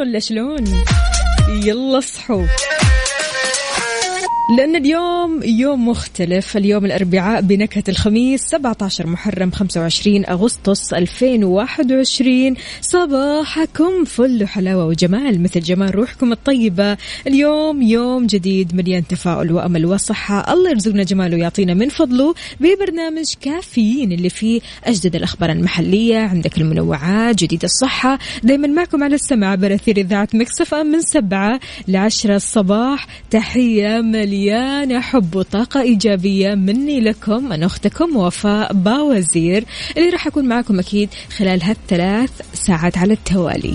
ولا شلون؟ يلا اصحوا. لأن اليوم يوم مختلف. اليوم الأربعاء بنكهة الخميس 17 محرم 25 أغسطس 2021 صباحكم فل حلاوة وجمال. مثل جمال روحكم الطيبة. اليوم يوم جديد مليان تفاؤل وأمل وصحة. الله يرزقنا جماله ويعطينا من فضله ببرنامج كافيين اللي فيه أجدد الأخبار المحلية. عندك المنوعات جديد الصحة. دايما معكم على السمع برثير إذاعة مكسفة من سبعة لعشرة الصباح. تحية مليانة حب وطاقة إيجابية مني لكم أنا أختكم وفاء باوزير اللي راح أكون معكم أكيد خلال هالثلاث ساعات على التوالي.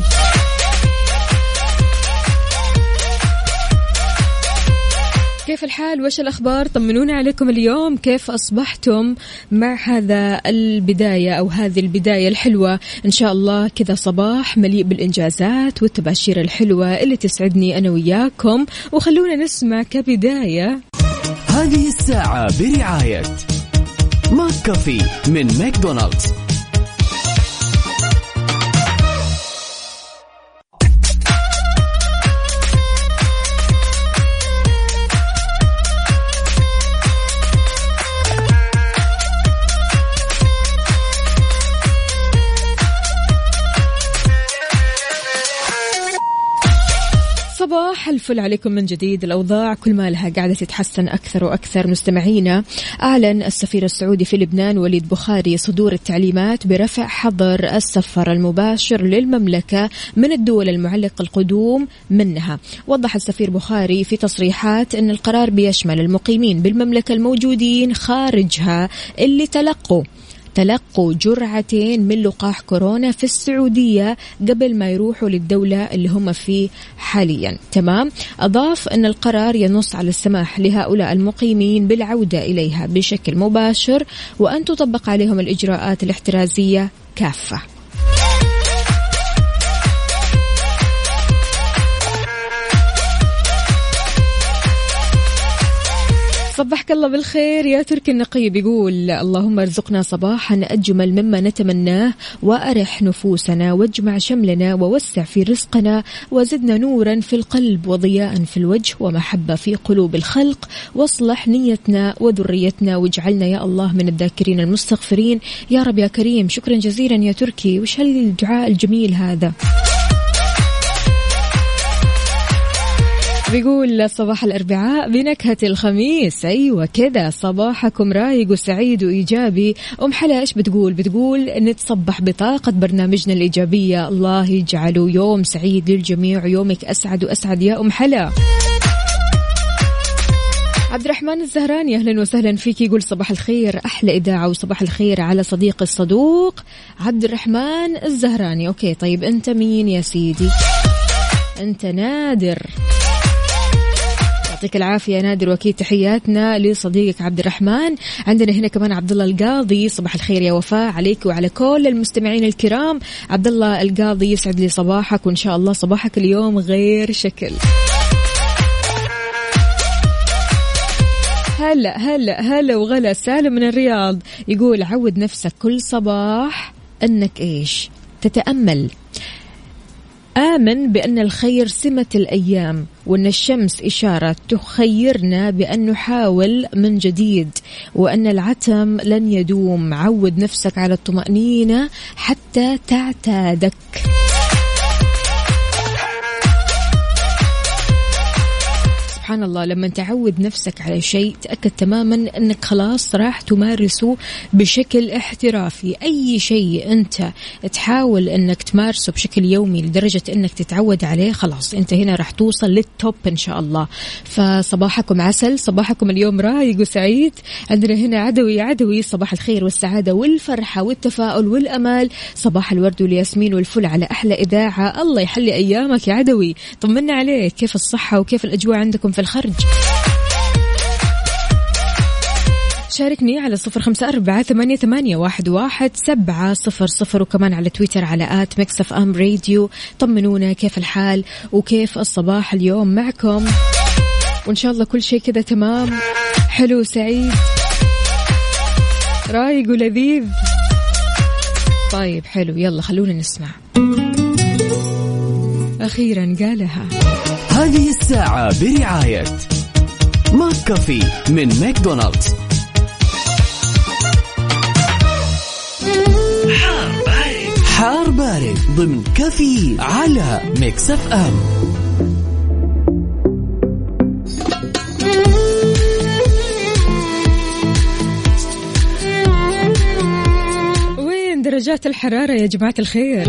كيف الحال؟ وش الأخبار؟ طمنونا عليكم اليوم. كيف أصبحتم مع هذا البداية أو هذه البداية الحلوة؟ إن شاء الله كذا صباح مليء بالإنجازات والتباشير الحلوة اللي تسعدني أنا وياكم. وخلونا نسمع كبداية. هذه الساعة برعاية ماك كافي من ماكدونالدز. صباح الفل عليكم من جديد. الأوضاع كل ما لها قاعدة تتحسن أكثر وأكثر. مستمعينا أعلن السفير السعودي في لبنان وليد بخاري صدور التعليمات برفع حظر السفر المباشر للمملكة من الدول المعلق القدوم منها. وضح السفير بخاري في تصريحات أن القرار بيشمل المقيمين بالمملكة الموجودين خارجها اللي تلقوا تلقوا جرعتين من لقاح كورونا في السعودية قبل ما يروحوا للدولة اللي هم فيه حاليا. تمام؟ أضاف أن القرار ينص على السماح لهؤلاء المقيمين بالعودة إليها بشكل مباشر وأن تطبق عليهم الإجراءات الاحترازية كافة. صبحك الله بالخير. يا تركي النقي بيقول اللهم ارزقنا صباحا أجمل مما نتمناه وأرح نفوسنا واجمع شملنا ووسع في رزقنا وزدنا نورا في القلب وضياء في الوجه ومحبة في قلوب الخلق. واصلح نيتنا وذريتنا واجعلنا يا الله من الذاكرين المستغفرين. يا رب يا كريم شكرا جزيلا يا تركي. وش هالدعاء الجميل هذا؟ بيقول صباح الأربعاء بنكهة الخميس. أيوة كذا صباحكم رايق وسعيد وإيجابي. أم حلا إيش بتقول؟ بتقول نتصبح بطاقة برنامجنا الإيجابية. الله يجعله يوم سعيد للجميع يومك أسعد وأسعد يا أم حلا. عبد الرحمن الزهراني أهلا وسهلا فيك. يقول صباح الخير أحلى إذاعة وصباح الخير على صديقي الصدوق عبد الرحمن الزهراني. أوكي طيب أنت مين يا سيدي؟ أنت نادر. يعطيك العافية نادر وأكيد تحياتنا لصديقك عبد الرحمن. عندنا هنا كمان عبد الله القاضي صباح الخير يا وفاء عليك وعلى كل المستمعين الكرام. عبد الله القاضي يسعد لي صباحك وإن شاء الله صباحك اليوم غير شكل. هلا هلا هلا وغلا سالم من الرياض. يقول عود نفسك كل صباح إنك إيش؟ تتأمل. آمن بأن الخير سمة الأيام وأن الشمس إشارة تخيرنا بأن نحاول من جديد وأن العتم لن يدوم. عود نفسك على الطمأنينة حتى تعتادك. سبحان الله لما تعود نفسك على شيء تأكد تماما أنك خلاص راح تمارسه بشكل احترافي. أي شيء أنت تحاول أنك تمارسه بشكل يومي لدرجة أنك تتعود عليه خلاص أنت هنا راح توصل للتوب إن شاء الله. فصباحكم عسل صباحكم اليوم رايق وسعيد. عندنا هنا عدوي عدوي صباح الخير والسعادة والفرحة والتفاؤل والأمال. صباح الورد والياسمين والفل على أحلى إذاعة. الله يحلي أيامك يا عدوي. طمنا عليك. كيف الصحة وكيف الأجواء عندكم في الخرج. شاركني على صفر خمسة أربعة ثمانية, ثمانية واحد, واحد سبعة صفر صفر وكمان على تويتر على at Mix FM Radio. طمنونا كيف الحال وكيف الصباح اليوم معكم. وإن شاء الله كل شيء كذا تمام. حلو سعيد. رايق ولذيذ. طيب حلو يلا خلونا نسمع. أخيرا قالها. هذه الساعة برعاية McCafé من ماكدونالدز. حار بارد ضمن كافيين على Mix FM. وين درجات الحرارة يا جماعة الخير؟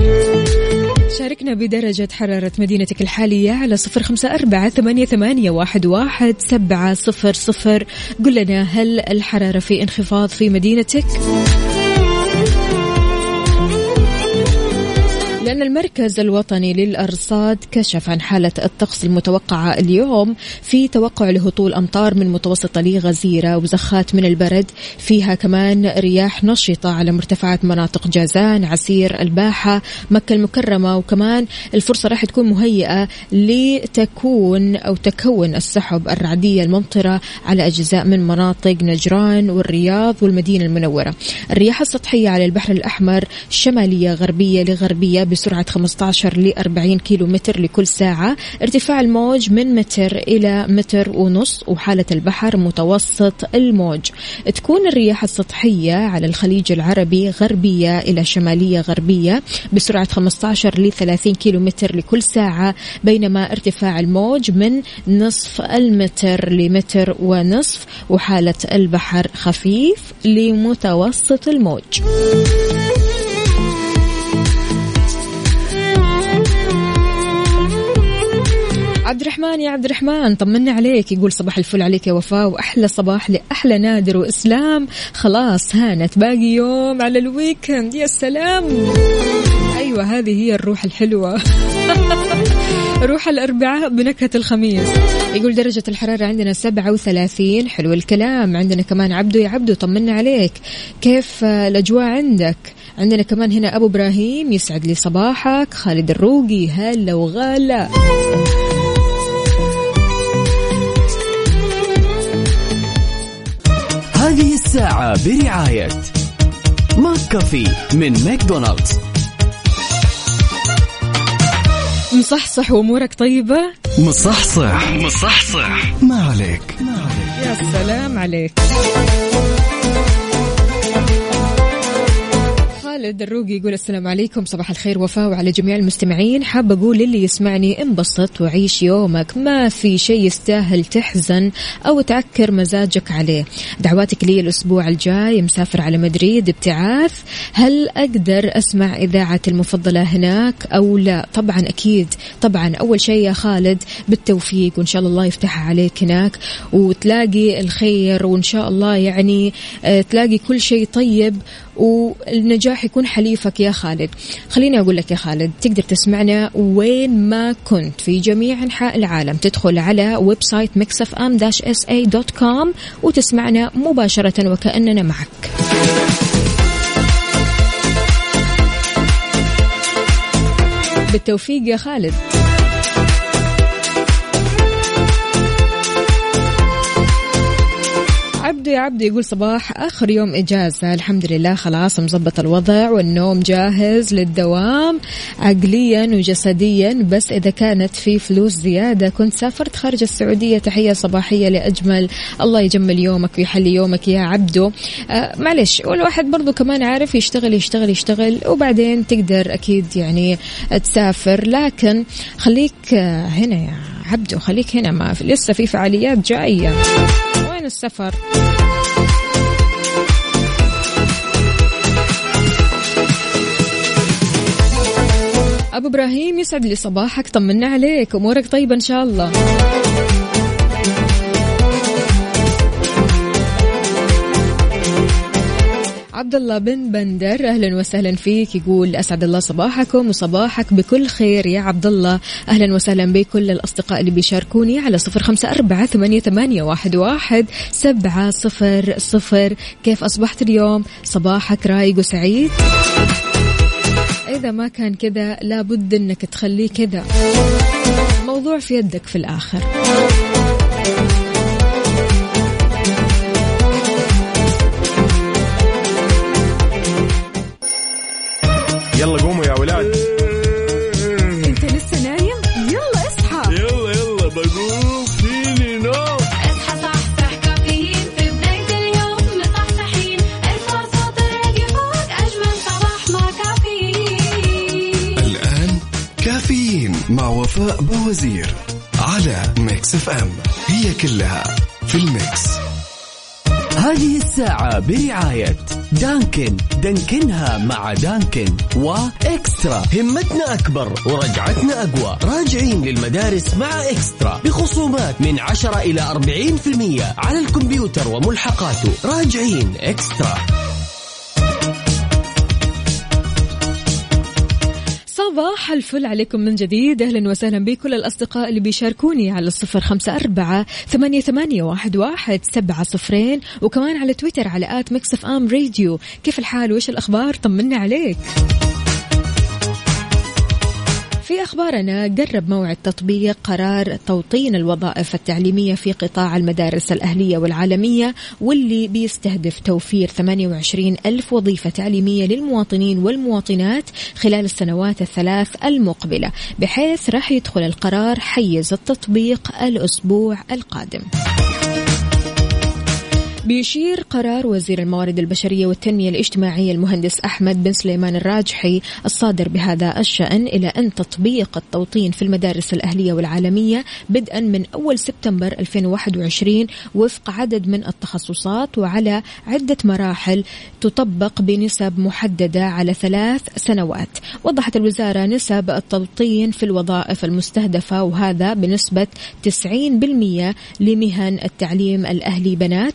شاركنا بدرجة حرارة مدينتك الحالية على صفر خمسة أربعة ثمانية, ثمانية واحد, واحد سبعة صفر صفر قل لنا هل الحرارة في انخفاض في مدينتك؟ لأن المركز الوطني للأرصاد كشف عن حالة الطقس المتوقعة اليوم في توقع لهطول أمطار من متوسطة لغزيرة وزخات من البرد. فيها كمان رياح نشطة على مرتفعات مناطق جازان عسير الباحة مكة المكرمة. وكمان الفرصة راح تكون مهيئة لتكون أو تكون السحب الرعدية الممطرة على أجزاء من مناطق نجران والرياض والمدينة المنورة. الرياح السطحية على البحر الأحمر شمالية غربية لغربية بسرعة 15 ل 40 كيلو متر لكل ساعة. ارتفاع الموج من متر إلى متر ونص وحالة البحر متوسط الموج. تكون الرياح السطحية على الخليج العربي غربية إلى شمالية غربية بسرعة 15 ل 30 كيلو متر لكل ساعة بينما ارتفاع الموج من نصف المتر لمتر ونصف وحالة البحر خفيف لمتوسط الموج. عبد الرحمن يا عبد الرحمن طمنا عليك يقول صباح الفل عليك يا وفاء وأحلى صباح لأحلى نادر وإسلام. خلاص هانت باقي يوم على الويكند. يا سلام. أيوه هذه هي الروح الحلوة. روح الأربعاء بنكهة الخميس. يقول درجة الحرارة عندنا 37 حلو الكلام. عندنا كمان عبدو يا عبدو طمنا عليك. كيف الأجواء عندك؟ عندنا كمان هنا أبو إبراهيم يسعد لي صباحك. خالد الروقي هلا وغلا. هذه الساعة برعاية McCafé من ماكدونالدز. مصحصح وأمورك طيبة؟ مصحصح. مصحصح. ما عليك. يا سلام عليك. خالد الروقي يقول السلام عليكم صباح الخير وفاء وعلى جميع المستمعين. حاب أقول للي يسمعني انبسط وعيش يومك ما في شيء يستاهل تحزن أو تعكر مزاجك عليه. دعواتك لي الأسبوع الجاي مسافر على مدريد ابتعاث. هل أقدر أسمع إذاعة المفضلة هناك أو لا؟ طبعا أكيد. طبعا أول شيء يا خالد بالتوفيق وإن شاء الله الله يفتحها عليك هناك وتلاقي الخير وإن شاء الله يعني آه، تلاقي كل شيء طيب والنجاح يكون حليفك يا خالد. خليني أقول لك يا خالد تقدر تسمعنا وين ما كنت في جميع أنحاء العالم. تدخل على website Mix FM dash SA dot com وتسمعنا مباشرة وكأننا معك. بالتوفيق يا خالد. عبدو يا عبدو يقول صباح آخر يوم إجازة. الحمد لله خلاص مظبط الوضع والنوم جاهز للدوام عقليا وجسديا. بس إذا كانت في فلوس زيادة كنت سافرت خارج السعودية. تحية صباحية لأجمل. الله يجمل يومك ويحلي يومك يا عبدو. آه معلش والواحد برضو كمان عارف يشتغل يشتغل يشتغل وبعدين تقدر أكيد يعني تسافر. لكن خليك هنا يا عبدو خليك هنا ما لسه في فعاليات جاية. السفر. أبو إبراهيم يسعد لي صباحك طمنا عليك أمورك طيبة إن شاء الله. عبد الله بن بندر أهلا وسهلا فيك. يقول أسعد الله صباحكم وصباحك بكل خير يا عبد الله أهلا وسهلا بكل الأصدقاء اللي بيشاركوني على صفر خمسة أربعة ثمانية, ثمانية واحد, واحد سبعة صفر صفر. كيف أصبحت اليوم؟ صباحك رايق وسعيد؟ إذا ما كان كذا لابد أنك تخليه كذا. الموضوع في يدك في الآخر. برعاية Dunkin. Dunkin ها مع Dunkin. و eXtra. همتنا أكبر ورجعتنا أقوى. راجعين للمدارس مع eXtra. بخصومات من 10 إلى 40% على الكمبيوتر وملحقاته. راجعين eXtra. صباح الفل عليكم من جديد. أهلا وسهلا بكل الأصدقاء اللي بيشاركوني على الصفر خمسة أربعة ثمانية, ثمانية واحد, واحد سبعة صفرين وكمان على تويتر على at Mix FM Radio. كيف الحال؟ وإيش الأخبار؟ طمنا عليك. في أخبارنا قرب موعد تطبيق قرار توطين الوظائف التعليمية في قطاع المدارس الأهلية والعالمية واللي بيستهدف توفير 28 ألف وظيفة تعليمية للمواطنين والمواطنات خلال السنوات الثلاث المقبلة بحيث راح يدخل القرار حيز التطبيق الأسبوع القادم. بيشير قرار وزير الموارد البشرية والتنمية الاجتماعية المهندس أحمد بن سليمان الراجحي الصادر بهذا الشأن إلى أن تطبيق التوطين في المدارس الأهلية والعالمية بدءا من أول سبتمبر 2021 وفق عدد من التخصصات وعلى عدة مراحل تطبق بنسب محددة على ثلاث سنوات. وضحت الوزارة نسب التوطين في الوظائف المستهدفة وهذا بنسبة 90% لمهن التعليم الأهلي بنات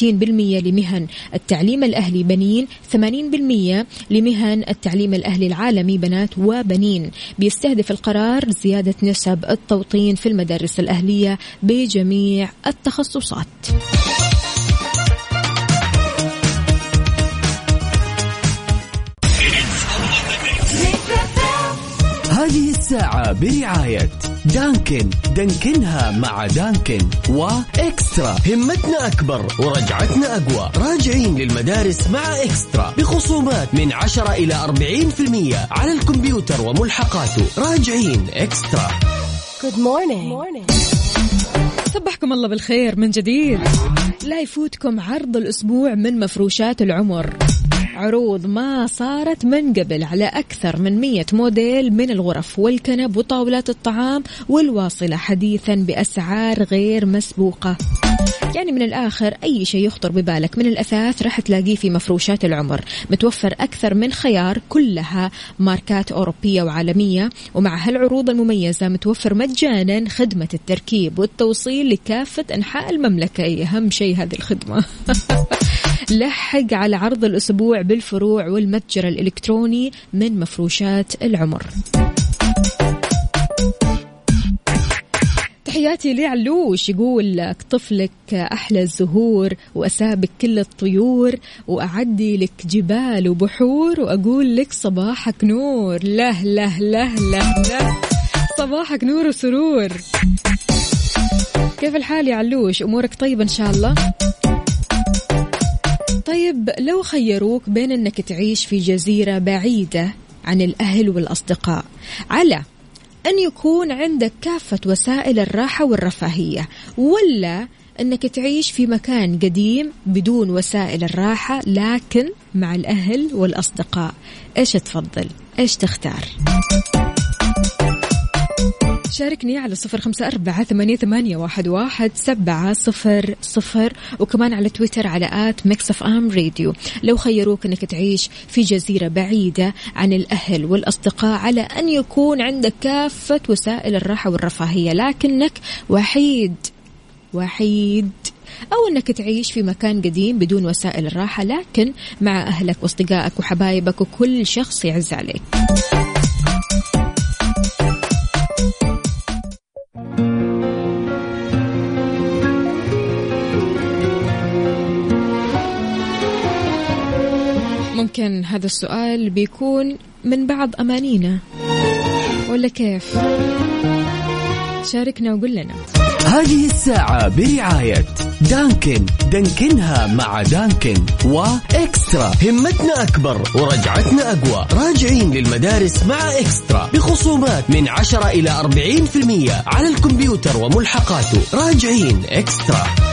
60% لمهن التعليم الأهلي بنين 80% لمهن التعليم الأهلي العالمي بنات وبنين. بيستهدف القرار زيادة نسب التوطين في المدارس الأهلية بجميع التخصصات. هذه الساعة برعاية دانكن. دانكنها مع دانكن وإكسترا. همتنا أكبر ورجعتنا أقوى. راجعين للمدارس مع إكسترا. بخصومات من 10 إلى 40% على الكمبيوتر وملحقاته. راجعين إكسترا. صبحكم الله بالخير من جديد. لا يفوتكم عرض الأسبوع من مفروشات العمر. عروض ما صارت من قبل على أكثر من 100 موديل من الغرف والكنب وطاولات الطعام والواصلة حديثا بأسعار غير مسبوقة. يعني من الآخر أي شيء يخطر ببالك من الأثاث راح تلاقيه في مفروشات العمر. متوفر أكثر من خيار كلها ماركات أوروبية وعالمية ومع هالعروض المميزة متوفر مجانا خدمة التركيب والتوصيل لكافة أنحاء المملكة. أي أهم شيء هذه الخدمة. لحق على عرض الأسبوع بالفروع والمتجر الإلكتروني من مفروشات العمر. تحياتي لعلوش يقول لك طفلك أحلى الزهور وأسابق كل الطيور وأعدي لك جبال وبحور وأقول لك صباحك نور. له له له له له. صباحك نور وسرور. كيف الحال يا علوش؟ أمورك طيبة إن شاء الله؟ طيب لو خيروك بين إنك تعيش في جزيرة بعيدة عن الأهل والأصدقاء على أن يكون عندك كافة وسائل الراحة والرفاهية ولا أنك تعيش في مكان قديم بدون وسائل الراحة لكن مع الأهل والأصدقاء. إيش تفضل؟ إيش تختار؟ شاركني على صفر خمسة أربعة ثمانية, ثمانية واحد, واحد سبعة صفر صفر وكمان على تويتر على at Mix FM Radio. لو خيروك أنك تعيش في جزيرة بعيدة عن الأهل والأصدقاء على أن يكون عندك كافة وسائل الراحة والرفاهية لكنك وحيد وحيد. أو أنك تعيش في مكان قديم بدون وسائل الراحة لكن مع أهلك وأصدقائك وحبايبك وكل شخص يعز عليك. ممكن هذا السؤال بيكون من بعض أمانينا. ولا كيف؟ شاركنا وقول لنا. هذه الساعة برعاية دانكن. دانكنها مع دانكن. وإكسترا. همتنا أكبر ورجعتنا أقوى. راجعين للمدارس مع إكسترا. بخصومات من 10 إلى 40% على الكمبيوتر وملحقاته. راجعين إكسترا.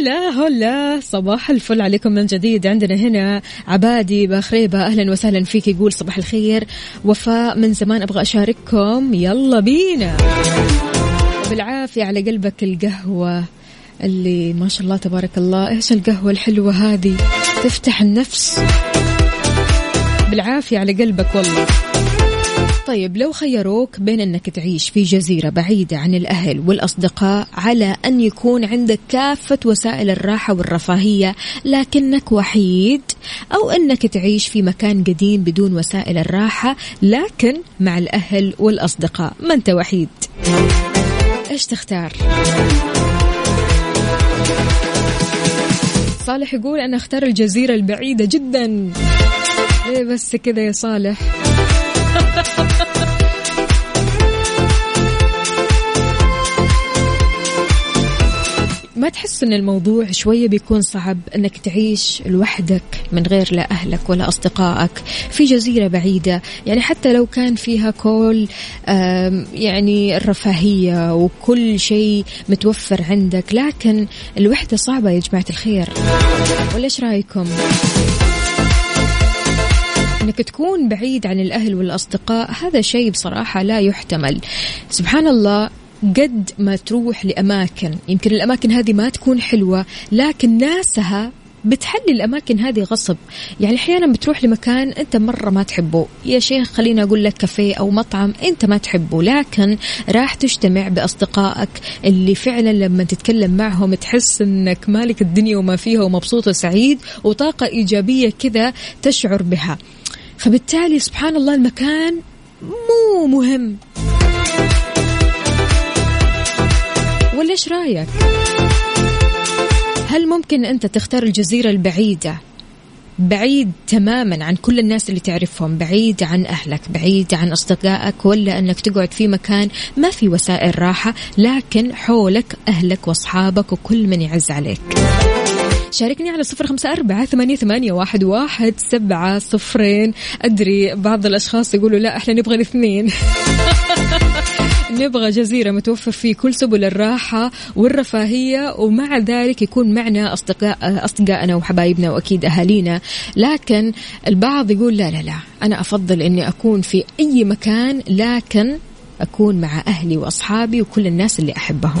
هلا هلا صباح الفل عليكم من جديد. عندنا هنا عبادي بخريبة أهلا وسهلا فيك يقول صباح الخير. وفاء من زمان أبغى أشارككم. يلا بينا. بالعافية على قلبك القهوة اللي ما شاء الله تبارك الله. إيش القهوة الحلوة هذه؟ تفتح النفس. بالعافية على قلبك والله. طيب لو خيروك بين أنك تعيش في جزيرة بعيدة عن الأهل والأصدقاء على أن يكون عندك كافة وسائل الراحة والرفاهية لكنك وحيد أو أنك تعيش في مكان قديم بدون وسائل الراحة لكن مع الأهل والأصدقاء ما أنت وحيد إيش تختار؟ صالح يقول أنا أختار الجزيرة البعيدة جدا ليه بس كذا يا صالح؟ ما تحس إن الموضوع شوية بيكون صعب إنك تعيش لوحدك من غير لا أهلك ولا أصدقائك في جزيرة بعيدة؟ يعني حتى لو كان فيها كل يعني الرفاهية وكل شيء متوفر عندك لكن الوحدة صعبة يا جماعة الخير. ولا إيش رأيكم؟ إنك تكون بعيد عن الأهل والأصدقاء هذا شيء بصراحة لا يحتمل. سبحان الله قد ما تروح لأماكن. يمكن الأماكن هذه ما تكون حلوة لكن ناسها بتحلي الأماكن هذه غصب. يعني أحيانا بتروح لمكان أنت مرة ما تحبه. يا شيخ خليني أقول لك كافيه أو مطعم أنت ما تحبه لكن راح تجتمع بأصدقائك اللي فعلا لما تتكلم معهم تحس إنك مالك الدنيا وما فيها ومبسوط وسعيد وطاقة إيجابية كذا تشعر بها. فبالتالي سبحان الله المكان مو مهم. ولا إيش رايك؟ هل ممكن أنت تختار الجزيرة البعيدة؟ بعيد تماما عن كل الناس اللي تعرفهم بعيد عن أهلك بعيد عن أصدقائك ولا أنك تقعد في مكان ما في وسائل راحة لكن حولك أهلك وأصحابك وكل من يعز عليك. شاركني على صفر خمسة أربعة ثمانية, ثمانية واحد, واحد سبعة صفرين. أدري بعض الأشخاص يقولوا لا إحنا نبغى الاثنين. نبغى جزيرة متوفر فيه كل سبل الراحة والرفاهية ومع ذلك يكون معنا أصدقاء أصدقائنا وحبايبنا وأكيد أهالينا. لكن البعض يقول لا لا لا أنا أفضل إني أكون في أي مكان لكن أكون مع أهلي وأصحابي وكل الناس اللي أحبهم.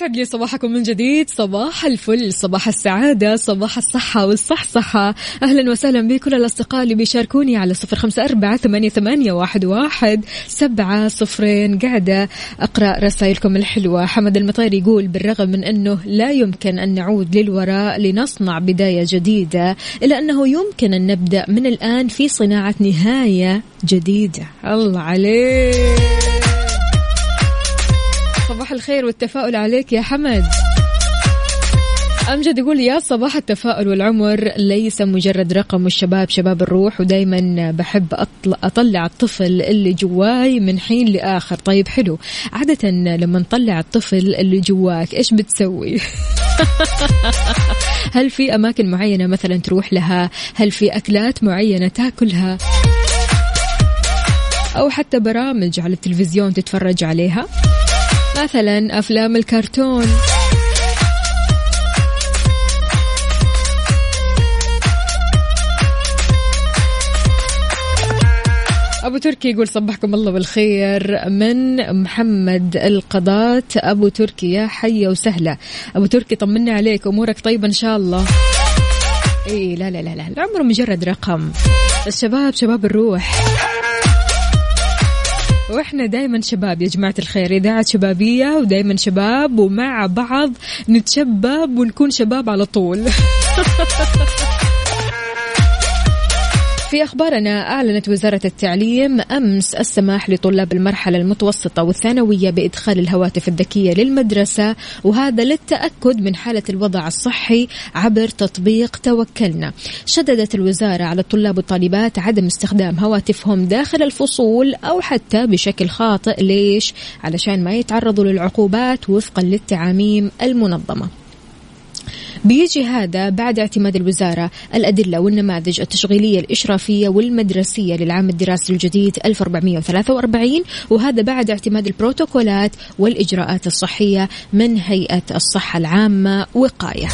يسعد لي صباحكم من جديد. صباح الفل صباح السعادة صباح الصحة والصحصحة. أهلا وسهلا بكل الأصدقاء اللي بيشاركوني على صفر خمسة أربعة ثمانية, ثمانية واحد, واحد سبعة صفرين. قاعدة أقرأ رسائلكم الحلوة. حمد المطير يقول بالرغم من أنه لا يمكن أن نعود للوراء لنصنع بداية جديدة إلا أنه يمكن أن نبدأ من الآن في صناعة نهاية جديدة. الله عليك. الخير والتفاؤل عليك يا حمد أمجد يقول يا صباح التفاؤل والعمر ليس مجرد رقم والشباب شباب الروح ودايما بحب أطلع الطفل اللي جواي من حين لآخر. طيب حلو. عادة لما نطلع الطفل اللي جواك إيش بتسوي؟ هل في أماكن معينة مثلا تروح لها؟ هل في أكلات معينة تاكلها؟ أو حتى برامج على التلفزيون تتفرج عليها؟ مثلا أفلام الكرتون. أبو تركي يقول صبحكم الله بالخير. من محمد القضاة. أبو تركي يا حية وسهلة. أبو تركي طمنا عليك أمورك طيبة إن شاء الله. إيه لا لا لا لا العمر مجرد رقم. الشباب شباب الروح. وإحنا دائما شباب يا جماعة الخير. إذاعة شبابية ودائما شباب ومع بعض نتشباب ونكون شباب على طول. في أخبارنا أعلنت وزارة التعليم أمس السماح لطلاب المرحلة المتوسطة والثانوية بإدخال الهواتف الذكية للمدرسة وهذا للتأكد من حالة الوضع الصحي عبر تطبيق توكلنا. شددت الوزارة على الطلاب والطالبات عدم استخدام هواتفهم داخل الفصول أو حتى بشكل خاطئ. ليش؟ علشان ما يتعرضوا للعقوبات وفقا للتعاميم المنظمة. بيجي هذا بعد اعتماد الوزارة الأدلة والنماذج التشغيلية الإشرافية والمدرسية للعام الدراسي الجديد 1443 وهذا بعد اعتماد البروتوكولات والإجراءات الصحية من هيئة الصحة العامة وقاية.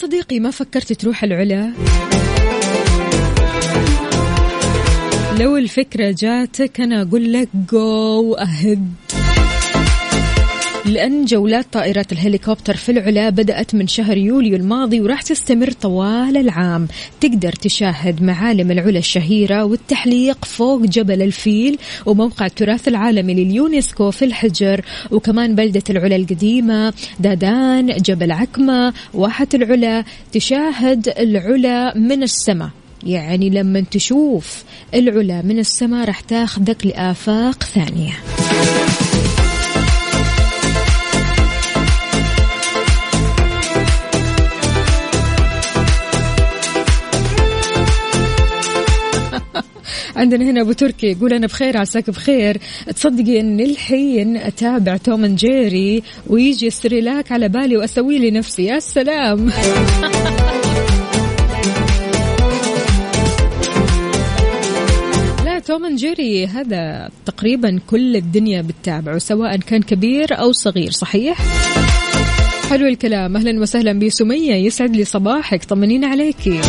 صديقي ما فكرت تروح العلا؟ لو الفكرة جاتك أنا أقول لك go ahead لأن جولات طائرات الهليكوبتر في العلا بدأت من شهر يوليو الماضي وراح تستمر طوال العام. تقدر تشاهد معالم العلا الشهيرة والتحليق فوق جبل الفيل وموقع التراث العالمي لليونسكو في الحجر. وكمان بلدة العلا القديمة دادان جبل عكمة واحة العلا. تشاهد العلا من السماء يعني لما تشوف العلا من السماء راح تاخذك لآفاق ثانية. عندنا هنا أبو تركي يقول أنا بخير عساك بخير. تصدقي إن الحين أتابع توم أند جيري ويجي السريلاك على بالي وأسوي لي نفسي. يا سلام. لا توم أند جيري هذا تقريبا كل الدنيا بتتابعه سواء كان كبير أو صغير صحيح؟ حلو الكلام. أهلا وسهلا بسمية يسعد لي صباحك طمنين عليكي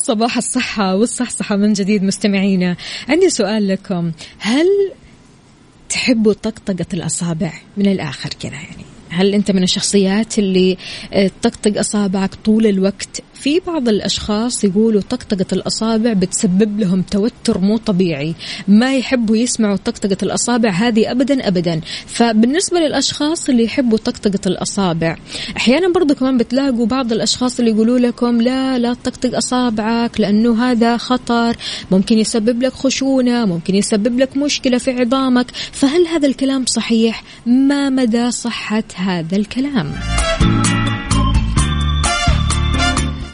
صباح الصحة والصحصحة من جديد مستمعينا. عندي سؤال لكم. هل تحبوا طقطقة الأصابع من الآخر كذا يعني؟ هل أنت من الشخصيات اللي آه، تطقطق أصابعك طول الوقت في بعض الأشخاص يقولوا طقطقة الأصابع بتسبب لهم توتر مو طبيعي. ما يحبوا يسمعوا طقطقة الأصابع هذه أبدا أبدا. فبالنسبة للأشخاص اللي يحبوا طقطقة الأصابع أحيانا برضو كمان بتلاقوا بعض الأشخاص اللي يقولوا لكم لا لا تطقطق أصابعك لأنه هذا خطر ممكن يسبب لك خشونة ممكن يسبب لك مشكلة في عظامك. فهل هذا الكلام صحيح؟ ما مدى صحة هذا الكلام؟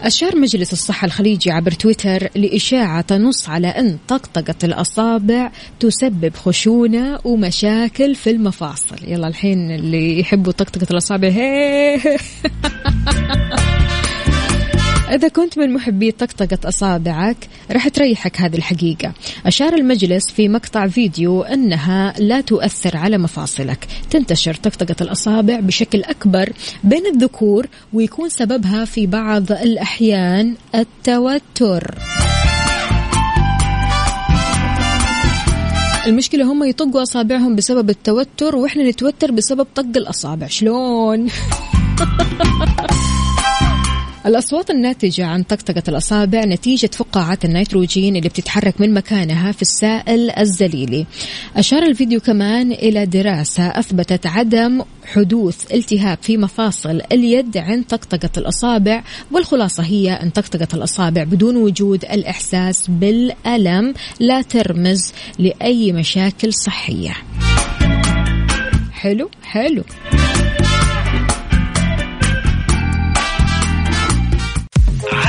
أشار مجلس الصحة الخليجي عبر تويتر لإشاعة تنص على أن طقطقة الأصابع تسبب خشونة ومشاكل في المفاصل. يلا الحين اللي يحبوا طقطقة الأصابع هي إذا كنت من محبي طقطقة أصابعك راح تريحك هذه الحقيقة. أشار المجلس في مقطع فيديو أنها لا تؤثر على مفاصلك. تنتشر طقطقة الأصابع بشكل أكبر بين الذكور ويكون سببها في بعض الأحيان التوتر. المشكلة هم يطقوا أصابعهم بسبب التوتر وإحنا نتوتر بسبب طق الأصابع. شلون؟ الأصوات الناتجة عن طقطقة الأصابع نتيجة فقاعات النيتروجين اللي بتتحرك من مكانها في السائل الزليلي. أشار الفيديو كمان إلى دراسة أثبتت عدم حدوث التهاب في مفاصل اليد عند طقطقة الأصابع والخلاصة هي أن طقطقة الأصابع بدون وجود الإحساس بالألم لا ترمز لأي مشاكل صحية. حلو حلو.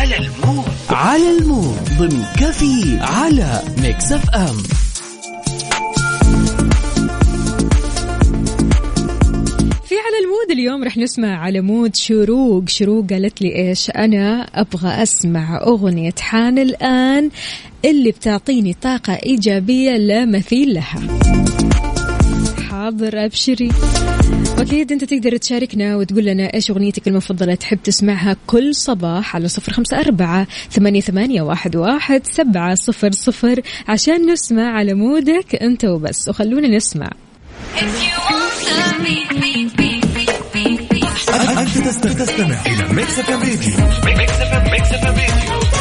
على ال mood. على ال mood ضمن كفي على Mix FM. في على ال mood اليوم رح نسمع على mood شروق. شروق قالت لي إيش؟ أنا أبغى أسمع أغنية حان الآن اللي بتعطيني طاقة إيجابية لا مثيل لها. حاضر أبشري. واكيد أنت تقدر تشاركنا وتقول لنا إيش أغنيتك المفضلة تحب تسمعها كل صباح على صفر خمسة أربعة ثمانية, ثمانية واحد, واحد سبعة صفر صفر عشان نسمع على mood ك أنت وبس. وخلونا نسمع. أنت تست- تستمع إلى Mix FM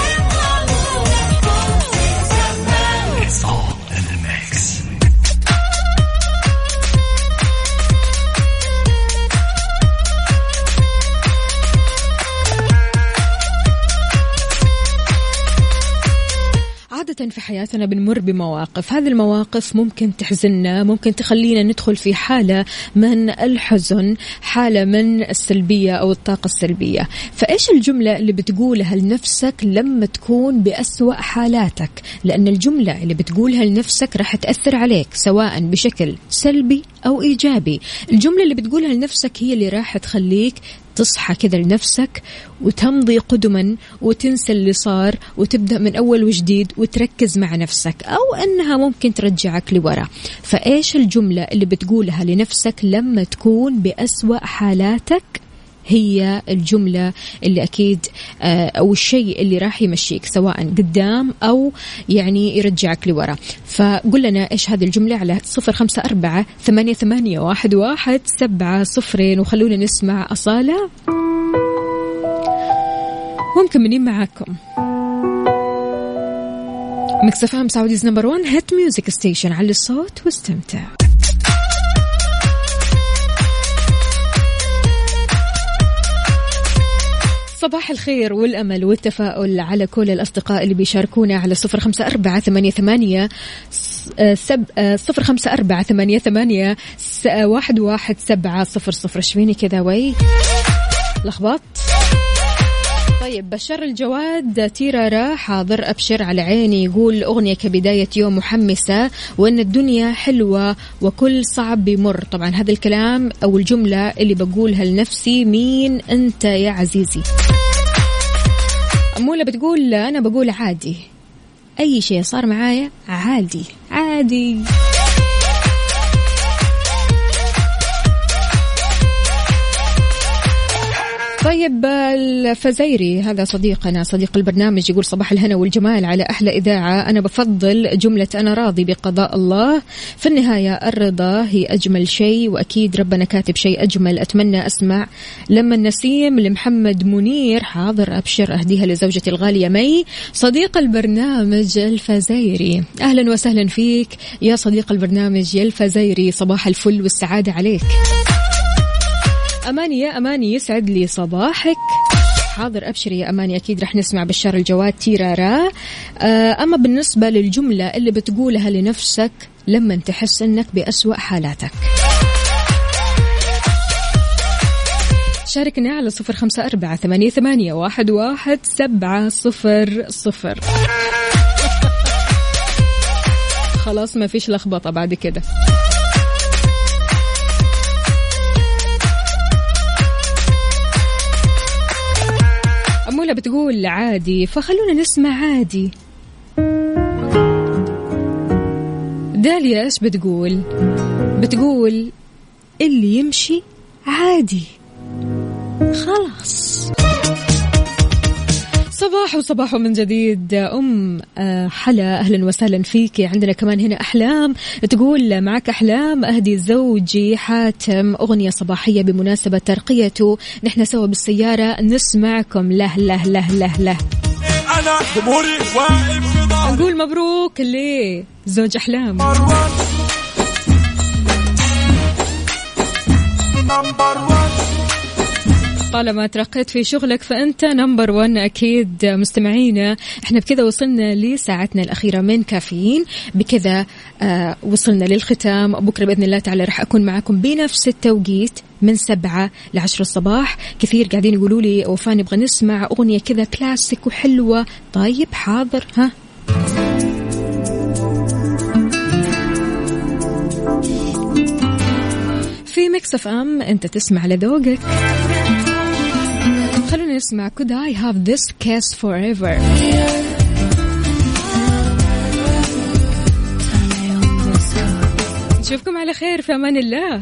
في حياتنا بنمر بمواقف. هذه المواقف ممكن تحزننا ممكن تخلينا ندخل في حالة من الحزن حالة من السلبية أو الطاقة السلبية. فإيش الجملة اللي بتقولها لنفسك لما تكون بأسوأ حالاتك؟ لأن الجملة اللي بتقولها لنفسك راح تأثر عليك سواء بشكل سلبي أو إيجابي. الجملة اللي بتقولها لنفسك هي اللي راح تخليك تصحى كذا لنفسك وتمضي قدما وتنسى اللي صار وتبدأ من أول وجديد وتركز مع نفسك أو أنها ممكن ترجعك لورا. فإيش الجملة اللي بتقولها لنفسك لما تكون بأسوأ حالاتك؟ هي الجملة اللي أكيد آه، أو الشيء اللي راح يمشيك سواء قدام أو يعني يرجعك لورا. فقل لنا إيش هذه الجملة على صفر خمسة أربعة ثمانية, ثمانية واحد, واحد سبعة صفرين وخلونا نسمع أصالة. ومكملين معاكم. Mix FM Saudi's number 1 hit music station على الصوت واستمتع. صباح الخير والأمل والتفاؤل على كل الأصدقاء اللي بيشاركونا على صفر خمسة أربعة ثمانية, ثمانية سب صفر خمسة أربعة ثمانية, ثمانية آه، واحد, واحد سبعة صفر صفر. شويني كذا وي. لخبط. طيب بشر الجواد تيرارا حاضر أبشر على عيني يقول أغنية كبداية يوم محمسة وأن الدنيا حلوة وكل صعب بيمر طبعا هذا الكلام أو الجملة اللي بقولها لنفسي مين أنت يا عزيزي؟ أمولة بتقول أنا بقول عادي. أي شيء صار معايا عادي. عادي. طيب الفزيري هذا صديقنا صديق البرنامج يقول صباح الهنا والجمال على أحلى إذاعة. أنا بفضل جملة أنا راضي بقضاء الله. في النهاية الرضا هي أجمل شيء وأكيد ربنا كاتب شيء أجمل. أتمنى أسمع لما النسيم لمحمد منير حاضر أبشر أهديها لزوجتي الغالية مي. صديق البرنامج الفزيري. أهلا وسهلا فيك يا صديق البرنامج يا الفزيري. صباح الفل والسعادة عليك. أماني يا أماني يسعد لي صباحك. حاضر أبشري يا أماني أكيد رح نسمع بشار الجواد تيرارا. آه، أما بالنسبة للجملة اللي بتقولها لنفسك لما تحس أنك بأسوأ حالاتك. شاركنا على صفر خمسة أربعة ثمانية, ثمانية واحد, واحد سبعة صفر صفر. خلاص ما فيش لخبطة بعد كده. أمولة بتقول عادي فخلونا نسمع عادي. داليا إيش بتقول؟ بتقول اللي يمشي عادي. خلاص. صباح وصباح من جديد. أم آه، حلا أهلا وسهلا فيك. عندنا كمان هنا أحلام. تقول معك أحلام. أهدي زوجي حاتم. أغنية صباحية بمناسبة ترقيته. نحن سوا بالسيارة. نسمعكم. له له له له له. أنا جمهوري واقف نقول مبروك ليه زوج أحلام. number 1 طالما ترقيت في شغلك فأنت number one أكيد مستمعينا. إحنا بكذا وصلنا لساعتنا الأخيرة من كافيين. بكذا آه وصلنا للختام. بكرة بإذن الله تعالى راح أكون معكم بنفس التوقيت من سبعة لعشر الصباح. كثير قاعدين يقولوا لي وفاء نبغى نسمع أغنية كذا كلاسيك وحلوة. طيب حاضر ها؟ في Mix FM أنت تسمع لذوقك. نسمع could I have this kiss forever? نشوفكم على خير في أمان الله.